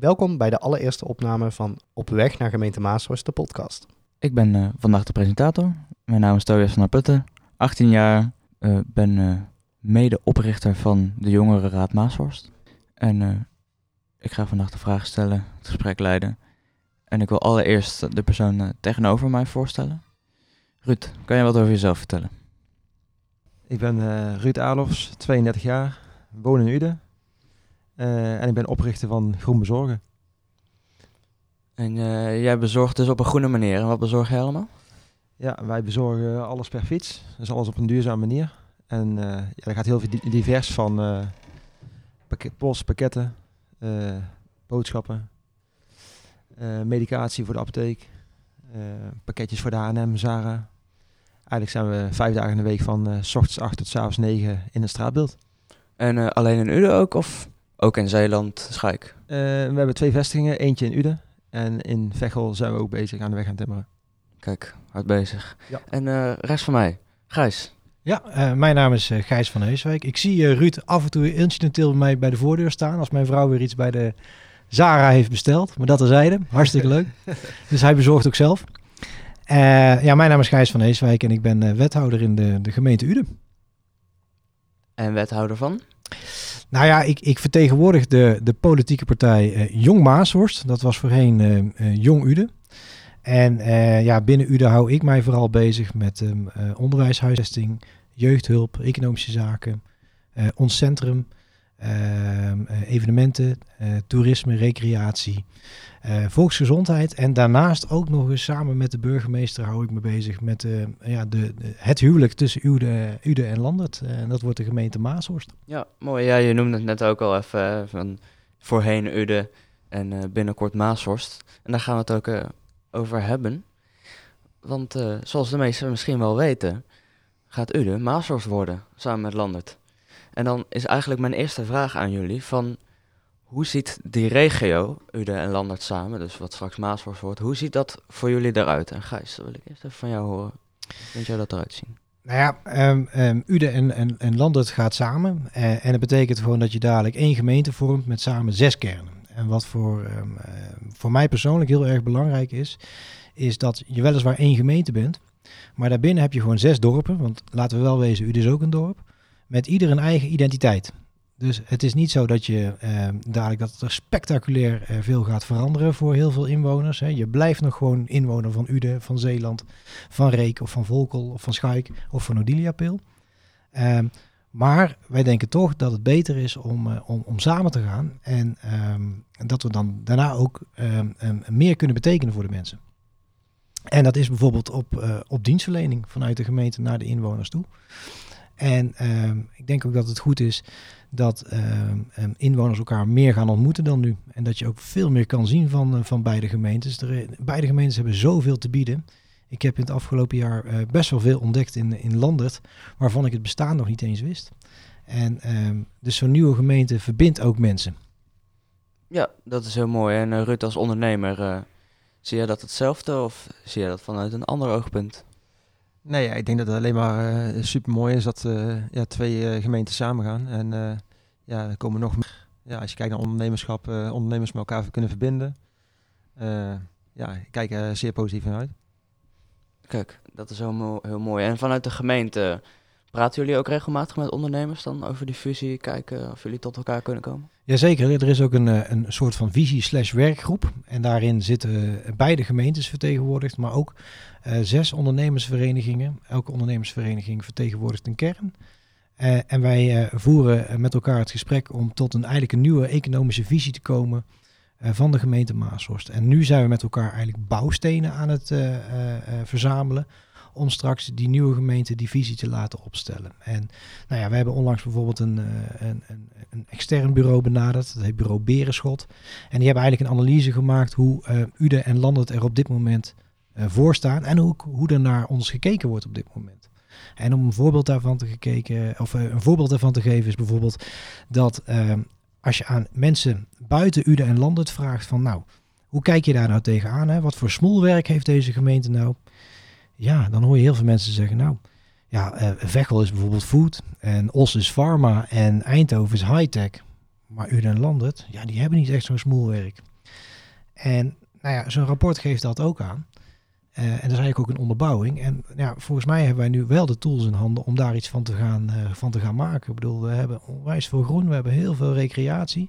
Welkom bij de allereerste opname van Op weg naar gemeente Maashorst, de podcast. Ik ben eh, vandaag de presentator. Mijn naam is Tobias van der Putten, 18 jaar, uh, ben uh, mede-oprichter van de Jongerenraad Maashorst. En ik ga vandaag de vraag stellen, het gesprek leiden. En ik wil allereerst de persoon tegenover mij voorstellen. Ruud, kan je wat over jezelf vertellen? Ik ben Ruud Alofs, 32 jaar, woon in Uden. Uh, en ik ben oprichter van Groen Bezorgen. En uh, jij bezorgt dus op een groene manier. En wat bezorg je allemaal? Ja, wij bezorgen alles per fiets. Dus alles op een duurzame manier. En uh, ja, dat gaat heel veel divers van pakket, post, pakketten, boodschappen, medicatie voor de apotheek, pakketjes voor de H&M, Zara. Eigenlijk zijn we vijf dagen in de week van s ochtends 8 tot s avonds 9 in het straatbeeld. En alleen in Uden ook? Of ook in Zeeland, Schaik? Uh, we hebben twee vestigingen. Eentje in Uden. En in Veghel zijn we ook bezig aan de weg aan timmeren. Kijk, hard bezig. Ja. En uh, rest van mij, Gijs. Ja, uh, mijn naam is uh, Gijs van Heeswijk. Ik zie Ruud af en toe incidenteel bij mij bij de voordeur staan. Als mijn vrouw weer iets bij de Zara heeft besteld. Maar dat terzijde. Hartstikke leuk. dus hij bezorgt ook zelf. ja, mijn naam is Gijs van Heeswijk en ik ben wethouder in de, de gemeente Uden. En wethouder van? Nou ja, ik, ik vertegenwoordig de, de politieke partij uh, Jong Maashorst. Dat was voorheen uh, Jong Ude. En ja, binnen Ude hou ik mij vooral bezig met um, onderwijs, huisvesting, jeugdhulp, economische zaken, ons centrum, evenementen, toerisme, recreatie. Uh, volksgezondheid. En daarnaast ook nog eens samen met de burgemeester hou ik me bezig met ja, de, het huwelijk tussen Ude, en Landert. En dat wordt de gemeente Maashorst. Ja, mooi. Ja, je noemde het net ook al even van voorheen Ude en binnenkort Maashorst. En daar gaan we het ook over hebben. Want zoals de meesten misschien wel weten, gaat Ude Maashorst worden samen met Landert. En dan is eigenlijk mijn eerste vraag aan jullie van hoe ziet die regio, Ude en Landert samen, dus wat straks Maasvorst wordt, hoe ziet dat voor jullie eruit? En Gijs, dat wil ik eerst even van jou horen. Hoe vind jij dat eruit zien? Nou ja, um, um, Ude en, en, en Landert gaat samen. Uh, en dat betekent gewoon dat je dadelijk één gemeente vormt met samen zes kernen. En wat voor, uh, voor mij persoonlijk heel erg belangrijk is, is dat je weliswaar één gemeente bent. Maar daarbinnen heb je gewoon zes dorpen. Want laten we wel wezen, Ude is ook een dorp. Met ieder een eigen identiteit. Dus het is niet zo dat je eh, dadelijk dat er spectaculair eh, veel gaat veranderen voor heel veel inwoners. Hè. Je blijft nog gewoon inwoner van Uden, van Zeeland, van Reek of van Volkel of van Schaik of van Odiliapil. Uh, maar wij denken toch dat het beter is om, uh, om, om, samen te gaan en ehm, dat we dan daarna ook ehm, meer kunnen betekenen voor de mensen. En dat is bijvoorbeeld op, uh, op dienstverlening vanuit de gemeente naar de inwoners toe. En ik denk ook dat het goed is dat ehm, ehm, inwoners elkaar meer gaan ontmoeten dan nu. En dat je ook veel meer kan zien van, uh, van beide gemeentes. De, beide gemeentes hebben zoveel te bieden. Ik heb in het afgelopen jaar uh, best wel veel ontdekt in, in Landert, waarvan ik het bestaan nog niet eens wist. En dus zo'n nieuwe gemeente verbindt ook mensen. Ja, dat is heel mooi. En uh, Rut als ondernemer, zie jij dat hetzelfde of zie jij dat vanuit een ander oogpunt? Nee, ja, ik denk dat het alleen maar uh, super mooi is dat uh, ja, twee uh, gemeenten samengaan. En ja, er komen nog meer. Ja, als je kijkt naar ondernemerschap, ondernemers met elkaar kunnen verbinden. ja, ik kijk er zeer positief in uit. Kijk, dat is heel, heel mooi. En vanuit de gemeente, praten jullie ook regelmatig met ondernemers dan over die fusie? Kijken of jullie tot elkaar kunnen komen? Jazeker, er is ook een, eh, een soort van visie slash werkgroep. En daarin zitten beide gemeentes vertegenwoordigd, maar ook uh, zes ondernemersverenigingen. Elke ondernemersvereniging vertegenwoordigt een kern. Uh, en wij voeren met elkaar het gesprek om tot een eigenlijk een nieuwe economische visie te komen van de gemeente Maashorst. En nu zijn we met elkaar eigenlijk bouwstenen aan het verzamelen om straks die nieuwe gemeente die visie te laten opstellen. En nou ja, we hebben onlangs bijvoorbeeld een, eh, een, een, een extern bureau benaderd, dat heet bureau Berenschot. En die hebben eigenlijk een analyse gemaakt hoe uh, Ude en Landert er op dit moment uh, voor staan en hoe, hoe er naar ons gekeken wordt op dit moment. En om een voorbeeld daarvan te gekeken, of een voorbeeld daarvan te geven, is bijvoorbeeld dat als je aan mensen buiten Ude en Landert vraagt van nou, hoe kijk je daar nou tegenaan? Hè? Wat voor smoelwerk heeft deze gemeente nou? Ja, dan hoor je heel veel mensen zeggen, nou, ja, uh, Veghel is bijvoorbeeld food en Os is pharma en Eindhoven is high-tech. maar Uden en Landert, ja, die hebben niet echt zo'n smoelwerk. En nou ja, zo'n rapport geeft dat ook aan. Eh, en dat is eigenlijk ook een onderbouwing. En ja, volgens mij hebben wij nu wel de tools in handen om daar iets van te gaan, eh, van te gaan maken. Ik bedoel, we hebben onwijs veel groen, we hebben heel veel recreatie.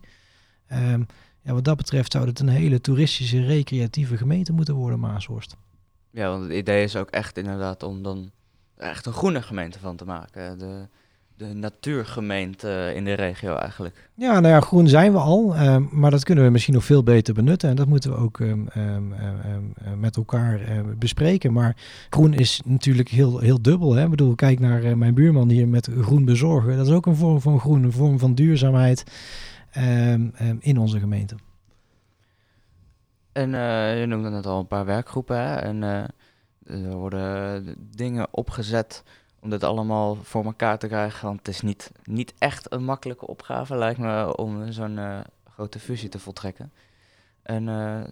Ehm, ja, wat dat betreft zou het een hele toeristische, recreatieve gemeente moeten worden, Maashorst. Ja, want het idee is ook echt inderdaad om dan echt een groene gemeente van te maken. De, de natuurgemeente in de regio eigenlijk. Ja, nou ja, groen zijn we al, ehm, maar dat kunnen we misschien nog veel beter benutten. En dat moeten we ook ehm, ehm, ehm, met elkaar eh, bespreken. Maar groen is natuurlijk heel, heel dubbel. Hè? Ik bedoel, kijk naar eh, mijn buurman hier met groen bezorgen. Dat is ook een vorm van groen, een vorm van duurzaamheid in onze gemeente. En eh, je noemde net al een paar werkgroepen. Hè? En eh, er worden dingen opgezet om dit allemaal voor elkaar te krijgen. Want het is niet, niet echt een makkelijke opgave, lijkt me, om zo'n eh, grote fusie te voltrekken. En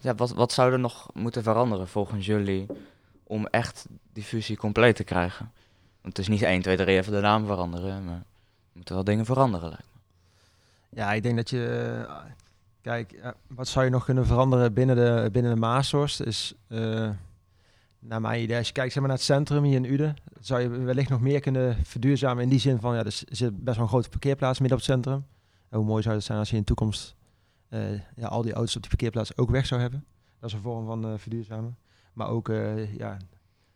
ja, wat, wat zou er nog moeten veranderen volgens jullie om echt die fusie compleet te krijgen? Want het is niet 1, 2, 3 even de naam veranderen, maar er moeten wel dingen veranderen, lijkt me. Ja, ik denk dat je... Kijk, eh, wat zou je nog kunnen veranderen binnen de, binnen de Maashorst? Is, eh, naar mijn idee, als je kijkt zeg maar, naar het centrum hier in Uden, zou je wellicht nog meer kunnen verduurzamen in die zin van, ja, er zit best wel een grote parkeerplaats midden op het centrum. En hoe mooi zou het zijn als je in de toekomst eh, ja, al die auto's op die parkeerplaats ook weg zou hebben. Dat is een vorm van eh, verduurzamen. Maar ook, ja,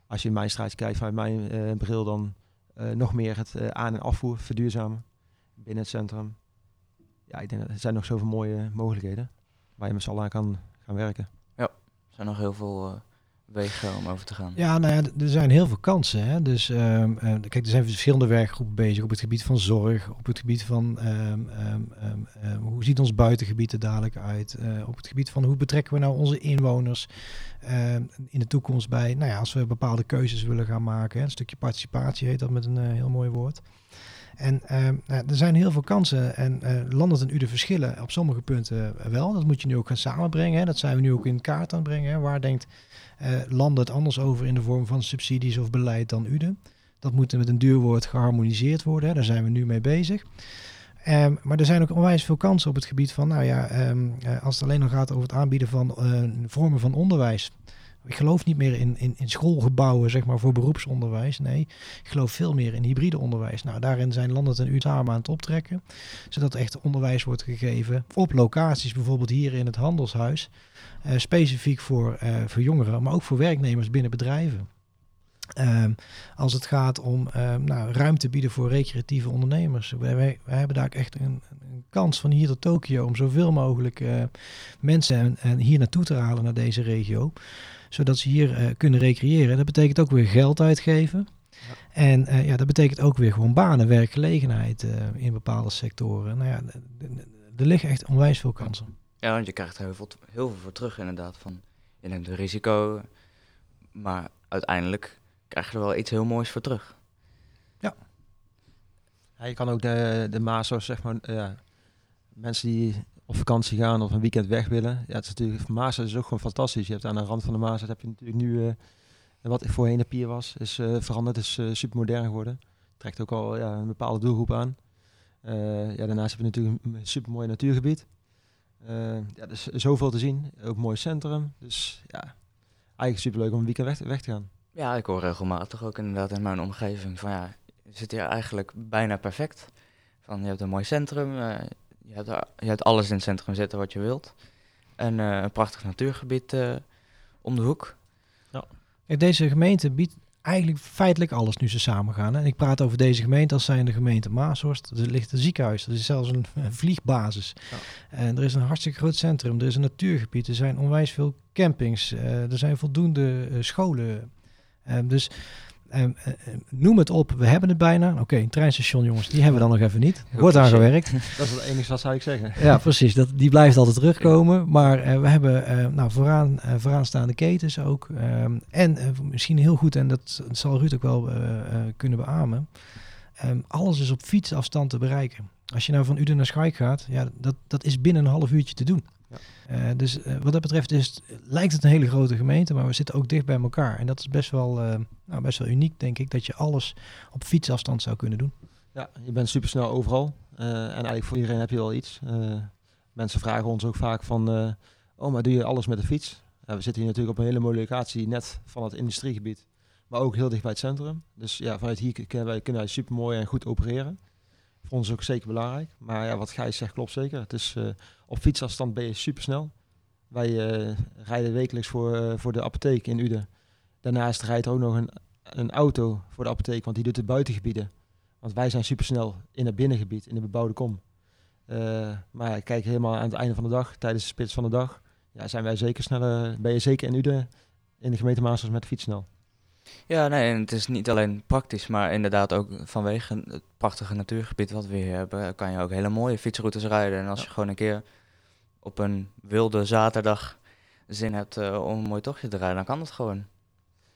als je in mijn straatje kijkt vanuit mijn bril, dan nog meer het aan- en afvoer verduurzamen binnen het centrum. Ja, ik denk dat er zijn nog zoveel mooie mogelijkheden waar je met z'n allen aan kan gaan werken. Er zijn nog heel veel eh, wegen om over te gaan. Ja, nou ja, er zijn heel veel kansen. Hè? Dus ehm, eh, kijk, er zijn verschillende werkgroepen bezig op het gebied van zorg, op het gebied van ehm, ehm, hoe ziet ons buitengebied er dadelijk uit, eh, op het gebied van hoe betrekken we nou onze inwoners ehm, in de toekomst bij, nou ja, als we bepaalde keuzes willen gaan maken, hè? een stukje participatie heet dat met een heel mooi woord. En ehm, nou, er zijn heel veel kansen en eh Landert en Uden verschillen op sommige punten eh, wel. Dat moet je nu ook gaan samenbrengen. Hè? Dat zijn we nu ook in kaart aan het brengen. Hè? Waar denkt eh Landert anders over in de vorm van subsidies of beleid dan Uden? Dat moet met een duur woord geharmoniseerd worden. Hè? Daar zijn we nu mee bezig. Ehm, maar er zijn ook onwijs veel kansen op het gebied van, nou ja, ehm, eh, als het alleen nog gaat over het aanbieden van eh, vormen van onderwijs. Ik geloof niet meer in, in, in schoolgebouwen, zeg maar, voor beroepsonderwijs. Nee, ik geloof veel meer in hybride onderwijs. Nou, daarin zijn Landert en U samen aan het optrekken. Zodat echt onderwijs wordt gegeven op locaties, bijvoorbeeld hier in het handelshuis. eh, specifiek voor, eh, voor jongeren, maar ook voor werknemers binnen bedrijven. Ehm, als het gaat om ehm, nou, ruimte bieden voor recreatieve ondernemers. Wij, wij, wij hebben daar echt een, een kans van hier tot Tokio om zoveel mogelijk eh, mensen en, en hier naartoe te halen naar deze regio. Zodat ze hier eh, kunnen recreëren. Dat betekent ook weer geld uitgeven. Ja. En eh, ja, dat betekent ook weer gewoon banen, werkgelegenheid in bepaalde sectoren. Nou ja, er liggen echt onwijs veel kansen. Ja, want je krijgt er heel veel, heel veel voor terug inderdaad. Van, je neemt een risico, maar uiteindelijk krijg je er wel iets heel moois voor terug. Ja, je kan ook de, de Maasos, zeg maar, ja, mensen die op vakantie gaan of een weekend weg willen. Ja, het is natuurlijk, Maas is ook gewoon fantastisch. Je hebt aan de rand van de Maas, heb je natuurlijk nu, eh, wat voorheen een pier was, is eh, veranderd, is eh super modern geworden. Trekt ook al ja, een bepaalde doelgroep aan. Eh, ja, daarnaast heb je natuurlijk een super mooi natuurgebied. Eh, ja, er is zoveel te zien. Ook een mooi centrum. Dus ja, eigenlijk super leuk om een weekend weg, weg te gaan. Ja, ik hoor regelmatig ook inderdaad in mijn omgeving van ja, je zit hier eigenlijk bijna perfect. Van je hebt een mooi centrum, eh, je, hebt, je hebt alles in het centrum zitten wat je wilt. En eh, een prachtig natuurgebied eh, om de hoek. Kijk, Deze gemeente biedt eigenlijk feitelijk alles nu ze samen gaan. En ik praat over deze gemeente als zijnde gemeente Maashorst. Er ligt een ziekenhuis, er is zelfs een, een vliegbasis. Ja. En er is een hartstikke groot centrum, er is een natuurgebied, er zijn onwijs veel campings, eh, er zijn voldoende scholen. Ehm, dus ehm, eh, eh, noem het op, we hebben het bijna. Oké, een treinstation jongens, die hebben we dan nog even niet. Wordt aan gewerkt. Dat is het enige wat zou ik zeggen. Ja, precies. Dat, die blijft altijd terugkomen. Maar eh, we hebben nou, vooraan, eh, vooraanstaande ketens ook. Ehm, en misschien heel goed, en dat zal Ruud ook wel kunnen beamen. alles is op fietsafstand te bereiken. Als je nou van Uden naar Schaik gaat, ja, dat, dat is binnen een half uurtje te doen. Ja. Eh, dus eh, wat dat betreft is, het- lijkt het een hele grote gemeente, maar we zitten ook dicht bij elkaar. En dat is best wel, eh, nou, best wel uniek, denk ik, dat je alles op fietsafstand zou kunnen doen. Ja, je bent super snel overal. En eigenlijk voor iedereen heb je wel iets. mensen vragen ons ook vaak van, oh maar doe je alles met de fiets? Ja, we zitten hier natuurlijk op een hele mooie locatie, net van het industriegebied. Maar ook heel dicht bij het centrum. Dus ja, vanuit hier kunnen wij, kunnen wij super mooi en goed opereren. Ons ook zeker belangrijk. Maar ja, wat Gijs zegt klopt zeker. Het is, uh, op fietsafstand ben je super snel. Wij uh, rijden wekelijks voor, uh, voor de apotheek in Uden. Daarnaast rijdt ook nog een, een auto voor de apotheek, want die doet de buitengebieden. Want wij zijn super snel in het binnengebied, in de bebouwde kom. maar kijk helemaal aan het einde van de dag, tijdens de spits van de dag, ja, zijn wij zeker sneller, ben je zeker in Uden, in de gemeente Maasters met fiets snel. Ja, nee, en het is niet alleen praktisch, maar inderdaad ook vanwege het prachtige natuurgebied wat we hier hebben, kan je ook hele mooie fietsroutes rijden. En als je gewoon een keer op een wilde zaterdag zin hebt uh, om een mooi tochtje te rijden, dan kan dat gewoon.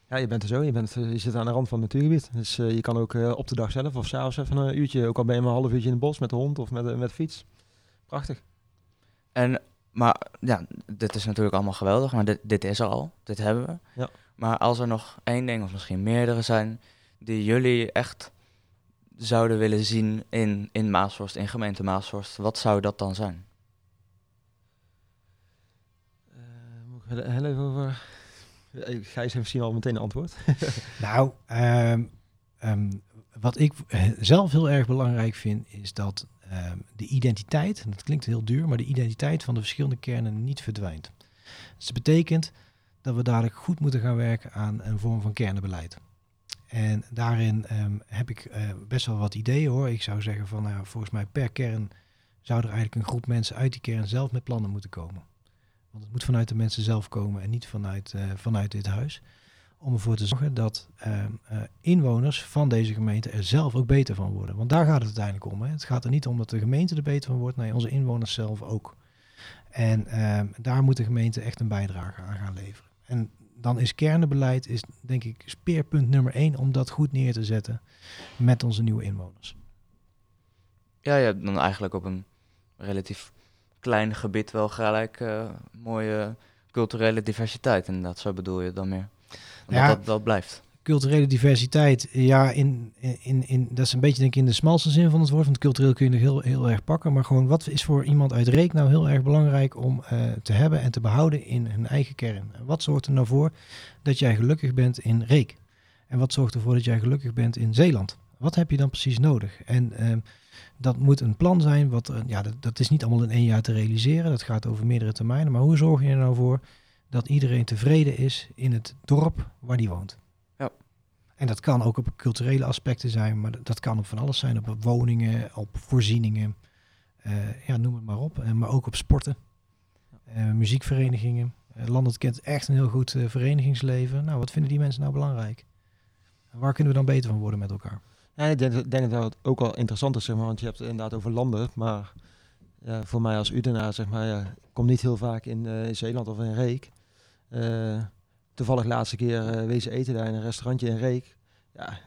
Ja, je bent er zo. Je, bent, eh, je zit aan de rand van het natuurgebied. Dus uh, je kan ook uh, op de dag zelf of s'avonds even een uurtje, ook al ben je maar een half uurtje in het bos met de hond of met, met de fiets. Prachtig. En, maar ja, dit is natuurlijk allemaal geweldig, maar dit, dit is er al. Dit hebben we. Ja. Maar als er nog één ding of misschien meerdere zijn die jullie echt zouden willen zien in, in Maashorst, in gemeente Maashorst, wat zou dat dan zijn? Uh, moet ik heel even over... Gijs heeft misschien al meteen een antwoord. nou, um, um, wat ik zelf heel erg belangrijk vind, is dat um, de identiteit, en dat klinkt heel duur, maar de identiteit van de verschillende kernen niet verdwijnt. Dus dat betekent dat we dadelijk goed moeten gaan werken aan een vorm van kernenbeleid. En daarin um, heb ik uh, best wel wat ideeën hoor. Ik zou zeggen van nou, volgens mij per kern zou er eigenlijk een groep mensen uit die kern zelf met plannen moeten komen. Want het moet vanuit de mensen zelf komen en niet vanuit, uh, vanuit dit huis. Om ervoor te zorgen dat uh, inwoners van deze gemeente er zelf ook beter van worden. Want daar gaat het uiteindelijk om. Hè. Het gaat er niet om dat de gemeente er beter van wordt, nee, onze inwoners zelf ook. En ehm, daar moet de gemeente echt een bijdrage aan gaan leveren. En dan is kernenbeleid, is denk ik speerpunt nummer één om dat goed neer te zetten met onze nieuwe inwoners. Ja, je hebt dan eigenlijk op een relatief klein gebied wel gelijk uh, mooie culturele diversiteit. Inderdaad, zo bedoel je dan meer. ja, dat, dat blijft culturele diversiteit, ja, in, in, in, dat is een beetje denk ik in de smalste zin van het woord. Want cultureel kun je nog heel, heel erg pakken. Maar gewoon, wat is voor iemand uit Reek nou heel erg belangrijk om uh, te hebben en te behouden in hun eigen kern? Wat zorgt er nou voor dat jij gelukkig bent in Reek? En wat zorgt ervoor dat jij gelukkig bent in Zeeland? Wat heb je dan precies nodig? En uh, dat moet een plan zijn, wat, uh, ja, dat, dat is niet allemaal in één jaar te realiseren. Dat gaat over meerdere termijnen. Maar hoe zorg je er nou voor dat iedereen tevreden is in het dorp waar die woont? En dat kan ook op culturele aspecten zijn, maar dat kan op van alles zijn. Op woningen, op voorzieningen, uh, ja, noem het maar op. Uh, maar ook op sporten, uh, muziekverenigingen. Landert kent echt een heel goed verenigingsleven. Nou, wat vinden die mensen nou belangrijk? waar kunnen we dan beter van worden met elkaar? Ja, ik denk, denk dat het ook wel interessant is, zeg maar, want je hebt het inderdaad over landen. Maar voor mij als Udenaar, zeg maar, ja, kom niet heel vaak in, in Zeeland of in Reek toevallig laatste keer uh, wezen eten daar in een restaurantje in Reek. Ja,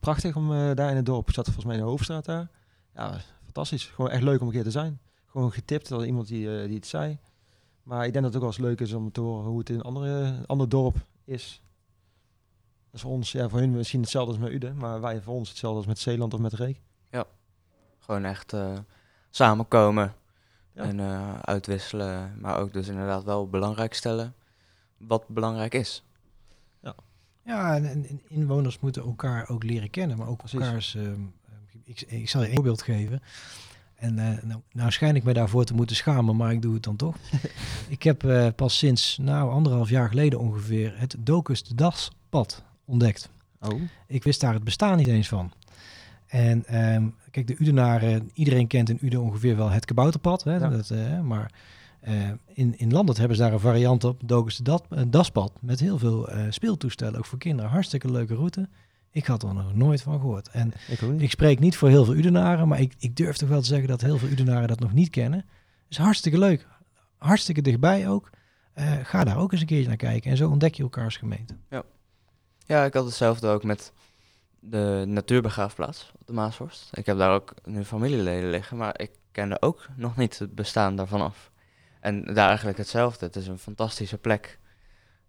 prachtig om uh, daar in het dorp. Ik zat volgens mij in de hoofdstraat daar. Ja, fantastisch. Gewoon echt leuk om een keer te zijn. Gewoon getipt door iemand die, uh, die het zei. Maar ik denk dat het ook wel eens leuk is om te horen hoe het in een andere, ander dorp is. Dat is voor ons, ja, voor hun misschien hetzelfde als met Uden, maar wij voor ons hetzelfde als met Zeeland of met Reek. Ja, gewoon echt samenkomen ja. en uitwisselen, maar ook dus inderdaad wel belangrijk stellen wat belangrijk is. Ja, ja en, en inwoners moeten elkaar ook leren kennen, maar ook Precies. elkaars... Uh, ik, ik zal je een voorbeeld geven. En uh, nou, nou schijn ik me daarvoor te moeten schamen, maar ik doe het dan toch. ik heb uh, pas sinds nou, anderhalf jaar geleden ongeveer het Docus de Daspad ontdekt. Oh. Ik wist daar het bestaan niet eens van. En um, kijk, de Udenaren, iedereen kent in Uden ongeveer wel het kabouterpad. Hè, ja. dat, uh, maar uh, in, in Landert hebben ze daar een variant op, Dogus de uh, Daspad, met heel veel uh, speeltoestellen, ook voor kinderen. Hartstikke leuke route. Ik had er nog nooit van gehoord. En ik, ik spreek niet voor heel veel Udenaren, maar ik, ik durf toch wel te zeggen dat heel veel Udenaren dat nog niet kennen. is hartstikke leuk. Hartstikke dichtbij ook. ga daar ook eens een keertje naar kijken. En zo ontdek je elkaars gemeente. Ja, ja ik had hetzelfde ook met de natuurbegraafplaats op de Maashorst. Ik heb daar ook nu familieleden liggen, maar ik kende ook nog niet het bestaan daarvan af. En daar eigenlijk hetzelfde. Het is een fantastische plek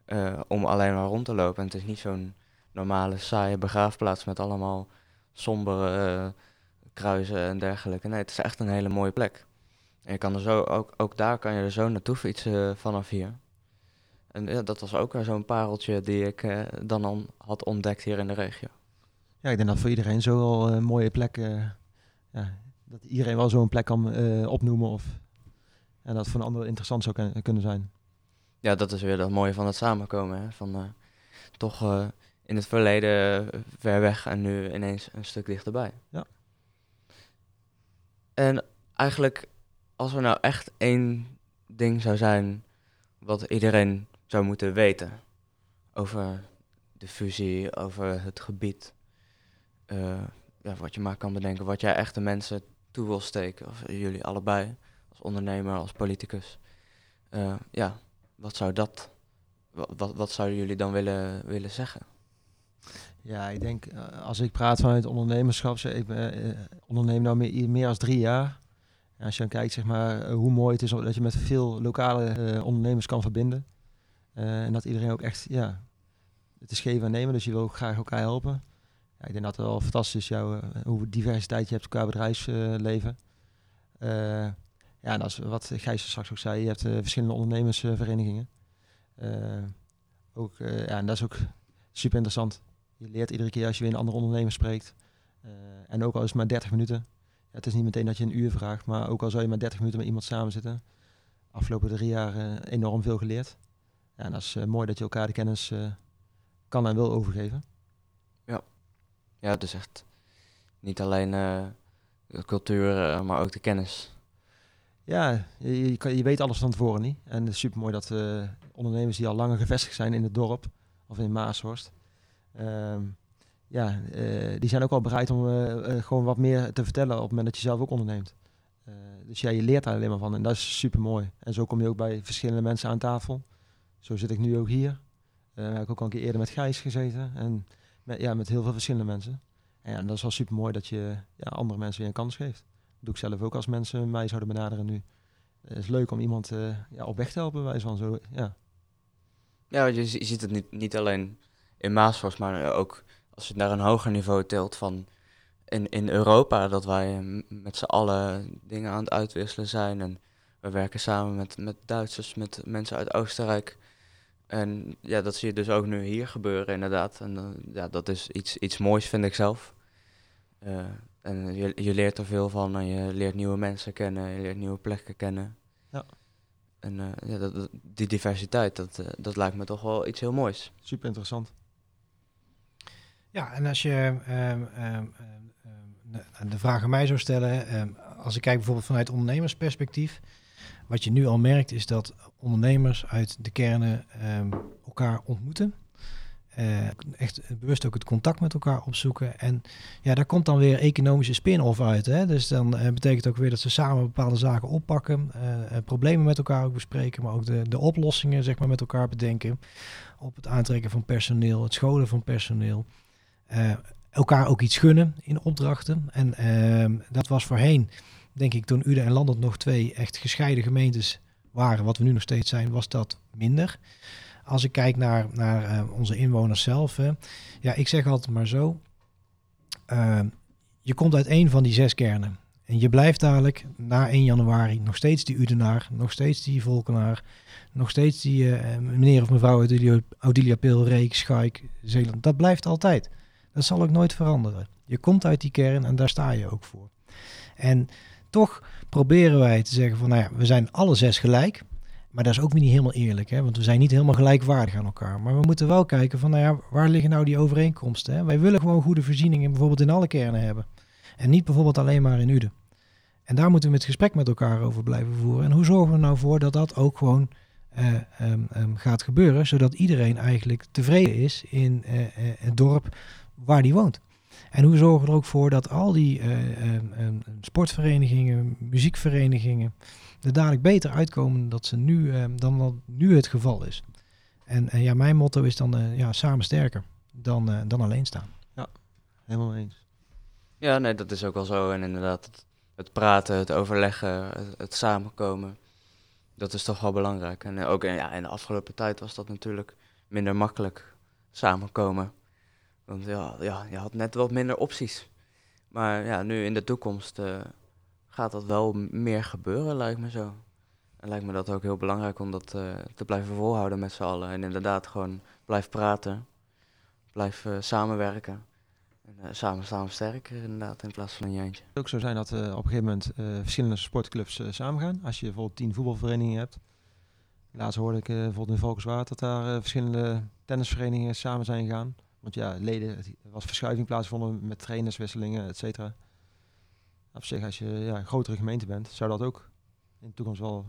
uh, om alleen maar rond te lopen. En het is niet zo'n normale, saaie begraafplaats met allemaal sombere uh, kruisen en dergelijke. Nee, het is echt een hele mooie plek. En je kan er zo, ook, ook daar kan je er zo naartoe fietsen eh, vanaf hier. En ja, dat was ook weer zo'n pareltje die ik eh, dan had ontdekt hier in de regio. Ja, ik denk dat voor iedereen zo wel mooie plek... eh, ja, dat iedereen wel zo'n plek kan eh, opnoemen. Of, en dat voor een ander interessant zou kun- kunnen zijn. Ja, dat is weer dat mooie van het samenkomen. Hè? Van, eh, toch eh, in het verleden eh, ver weg en nu ineens een stuk dichterbij. Ja. En eigenlijk, als er nou echt één ding zou zijn wat iedereen zou moeten weten over de fusie, over het gebied, ja, wat je maar kan bedenken, wat jij echt de mensen toe wil steken, of jullie allebei, als ondernemer, als politicus. Eh, ja, wat zou dat, wat, wat, zouden jullie dan willen, willen zeggen? Ja, ik denk eh, als ik praat vanuit ondernemerschap, ik ben, eh, onderneem nou meer, meer dan drie jaar. En als je dan kijkt zeg maar, eh, hoe mooi het is dat je met veel lokale eh, ondernemers kan verbinden. Eh, en dat iedereen ook echt, ja, het is geven en nemen, dus je wil ook graag elkaar helpen. Ja, ik denk dat het wel fantastisch is, jouw, eh, hoe diversiteit je hebt qua bedrijfsleven. Eh, ja, dat is wat Gijs straks ook zei, je hebt eh, verschillende ondernemersverenigingen. Eh, ook, eh, ja, en dat is ook super interessant. Je leert iedere keer als je weer een andere ondernemer spreekt. En ook al is het maar 30 minuten. Ja, het is niet meteen dat je een uur vraagt, maar ook al zou je maar 30 minuten met iemand samen zitten. Afgelopen drie jaar enorm veel geleerd. Ja, en dat is mooi dat je elkaar de kennis kan en wil overgeven. Ja, dus echt niet alleen de cultuur, maar ook de kennis. Ja, je, je, weet alles van tevoren niet. En het is super mooi dat eh, ondernemers die al langer gevestigd zijn in het dorp of in Maashorst. ehm, ja, eh, die zijn ook wel bereid om eh, gewoon wat meer te vertellen op het moment dat je zelf ook onderneemt. Dus ja, je leert daar alleen maar van en dat is super mooi. En zo kom je ook bij verschillende mensen aan tafel. Zo zit ik nu ook hier. Eh heb ik ook al een keer eerder met Gijs gezeten. En met, ja, met heel veel verschillende mensen. En ja, dat is wel super mooi dat je ja, andere mensen weer een kans geeft. Doe ik zelf ook als mensen mij zouden benaderen nu. Het is leuk om iemand eh, ja, op weg te helpen, bij van zo. Ja. Ja, je, je ziet het niet, niet alleen in Maasvorst, maar eh, ook als je het naar een hoger niveau tilt van in, in Europa, dat wij eh, met z'n allen dingen aan het uitwisselen zijn. En we werken samen met, met Duitsers, met mensen uit Oostenrijk. En ja, dat zie je dus ook nu hier gebeuren, inderdaad. En eh, ja, dat is iets, iets moois, vind ik zelf. Eh, en je, je leert er veel van en je leert nieuwe mensen kennen, je leert nieuwe plekken kennen. Ja. En eh, ja, dat, dat- die diversiteit, dat, eh, dat lijkt me toch wel iets heel moois. Super interessant. Ja, en als je ehm, ehm, ehm, ehm, de, de vraag aan mij zou stellen, ehm, als ik kijk bijvoorbeeld vanuit ondernemersperspectief, wat je nu al merkt is dat ondernemers uit de kernen ehm, elkaar ontmoeten. Eh, echt bewust ook het contact met elkaar opzoeken. En ja, daar komt dan weer economische spin-off uit. Hè? Dus dan eh, betekent ook weer dat ze samen bepaalde zaken oppakken, eh, problemen met elkaar ook bespreken, maar ook de, de oplossingen zeg maar, met elkaar bedenken. Op het aantrekken van personeel, het scholen van personeel. Elkaar ook iets gunnen in opdrachten. En ehm, dat was voorheen, denk ik, toen Uden en Landert nog twee echt gescheiden gemeentes waren, wat we nu nog steeds zijn, was dat minder. Als ik kijk naar, naar eh, onze inwoners zelf, ja, ik zeg altijd maar zo, ehm, je komt uit één van die zes kernen. En je blijft dadelijk na 1 januari nog steeds die Udenaar, nog steeds die Volkenaar, nog steeds die eh, meneer of mevrouw Audilia, Audilia Pil, Reek, Schaik, Zeeland. Dat blijft altijd. Dat zal ook nooit veranderen. Je komt uit die kern en daar sta je ook voor. En toch proberen wij te zeggen van, nou ja, we zijn alle zes gelijk. Maar dat is ook weer niet helemaal eerlijk, hè? want we zijn niet helemaal gelijkwaardig aan elkaar. Maar we moeten wel kijken van, nou ja, waar liggen nou die overeenkomsten? Hè? Wij willen gewoon goede voorzieningen bijvoorbeeld in alle kernen hebben. En niet bijvoorbeeld alleen maar in Uden. En daar moeten we het gesprek met elkaar over blijven voeren. En hoe zorgen we nou voor dat dat ook gewoon eh, ehm, ehm, gaat gebeuren, zodat iedereen eigenlijk tevreden is in eh, eh, het dorp waar die woont. En hoe zorgen we er ook voor dat al die eh, ehm, ehm, sportverenigingen, muziekverenigingen er dadelijk beter uitkomen dat ze nu, ehm, dan wat nu het geval is. En, en ja, mijn motto is dan eh, ja, samen sterker dan, eh, dan alleen staan. Helemaal eens. Ja, nee, dat is ook wel zo. En inderdaad, het, het praten, het overleggen, het, het samenkomen, dat is toch wel belangrijk. En eh, ook eh, ja, in de afgelopen tijd was dat natuurlijk minder makkelijk samenkomen. Want ja, ja, je had net wat minder opties. Maar ja, nu in de toekomst eh, gaat dat wel meer gebeuren, lijkt me zo. En lijkt me dat ook heel belangrijk om dat eh, te blijven volhouden met z'n allen. En inderdaad gewoon blijf praten, blijf eh, samenwerken. En eh, samen we sterker inderdaad, in plaats van een jeentje. Het ook zo zijn dat op een gegeven moment verschillende sportclubs samengaan. Als je bijvoorbeeld tien voetbalverenigingen hebt. Laatst hoorde ik bijvoorbeeld in Valkenswaard dat daar verschillende tennisverenigingen samen zijn gegaan. Want ja, leden, was verschuiving plaatsgevonden met trainerswisselingen, et cetera. Op zich, als je ja, een grotere gemeente bent, zou dat ook in de toekomst wel...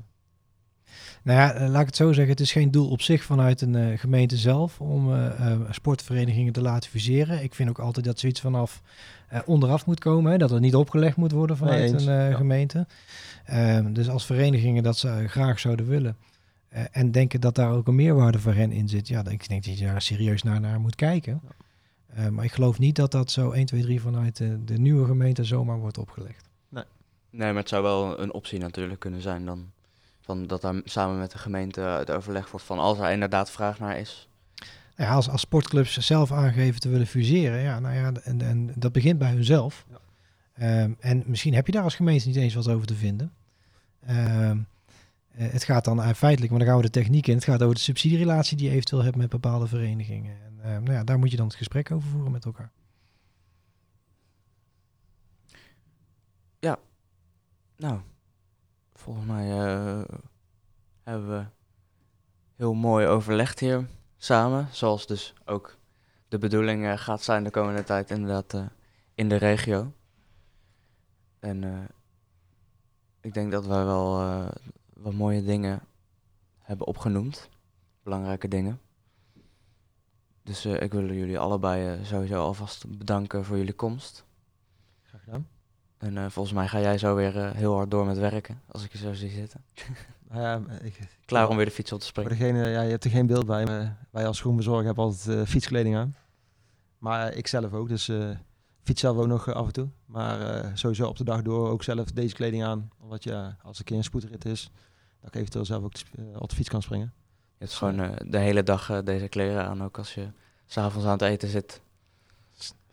Nou ja, eh, laat ik het zo zeggen. Het is geen doel op zich vanuit een eh, gemeente zelf om eh, sportverenigingen te laten fuseren. Ik vind ook altijd dat zoiets vanaf onderaf moet komen. Hè, dat het niet opgelegd moet worden vanuit een ja. gemeente. Ehm, dus als verenigingen dat ze graag zouden willen. en denken dat daar ook een meerwaarde voor hen in zit. Ja, dan, ik denk dat je daar serieus naar, naar moet kijken. Eh, maar ik geloof niet dat dat zo 1, 2, 3 vanuit de, de nieuwe gemeente zomaar wordt opgelegd. Nee, maar het zou wel een optie natuurlijk kunnen zijn dan. Van dat daar samen met de gemeente het overleg wordt van als er inderdaad vraag naar is. Ja, als, als sportclubs zelf aangeven te willen fuseren, ja, nou ja, en, en dat begint bij hunzelf. Ja. Ehm, en misschien heb je daar als gemeente niet eens wat over te vinden. Ehm, eh, het gaat dan uh, feitelijk, maar dan gaan we de techniek in. Het gaat over de subsidierelatie die je eventueel hebt met bepaalde verenigingen. Ehm, nou ja, daar moet je dan het gesprek over voeren met elkaar. Nou, volgens mij eh, hebben we heel mooi overlegd hier samen. Zoals dus ook de bedoeling eh, gaat zijn de komende tijd inderdaad eh, in de regio. En ik denk dat wij wel wat mooie dingen hebben opgenoemd. Belangrijke dingen. Dus eh, ik wil jullie allebei eh, sowieso alvast bedanken voor jullie komst. Graag gedaan. En eh, volgens mij ga jij zo weer heel hard door met werken, als ik je zo zie zitten. Ik, Klaar om weer de fiets op te Voor springen. degene, ja, je hebt er geen beeld bij, maar wij als schoenbezorger hebben altijd fietskleding aan. Maar ik zelf ook, dus fiets zelf ook nog af en toe. Maar sowieso op de dag door ook zelf deze kleding aan. Omdat je, als er een keer een spoedrit is, dat ik eventueel zelf ook op de fiets kan springen. Je hebt gewoon eh, de hele dag eh, deze kleren aan, ook als je s'avonds aan het eten zit.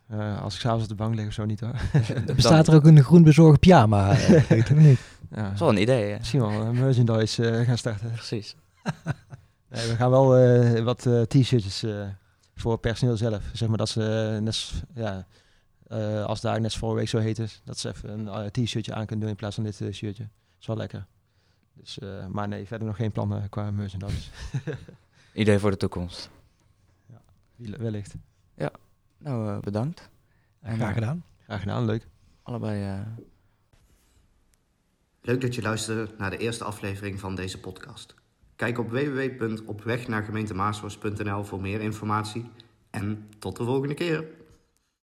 Eh, als ik s'avonds op de bank lig of zo niet hoor. Er bestaat er ook een groen bezorgd pyjama? eh, weet ik het niet. ja, Dat is wel een idee, hè? misschien wel een merchandise gaan starten. Precies. Nee, we gaan wel eh, wat eh, t-shirtjes eh, voor personeel zelf. Zeg maar dat ze net, ja, eh, als daar net vorige week zo heet is, dat ze even een t-shirtje aan kunnen doen in plaats van dit shirtje. Dat is wel lekker. Dus, eh, maar nee, verder nog geen plannen qua merchandise. Idee voor de toekomst. Wie- Wellicht. Nou, eh, bedankt. En, Graag eh, gedaan. Graag gedaan, leuk. Allebei eh, Leuk dat je luisterde naar de eerste aflevering van deze podcast. Kijk op www.opwegnaargemeentemaarsvorst.nl voor meer informatie en tot de volgende keer.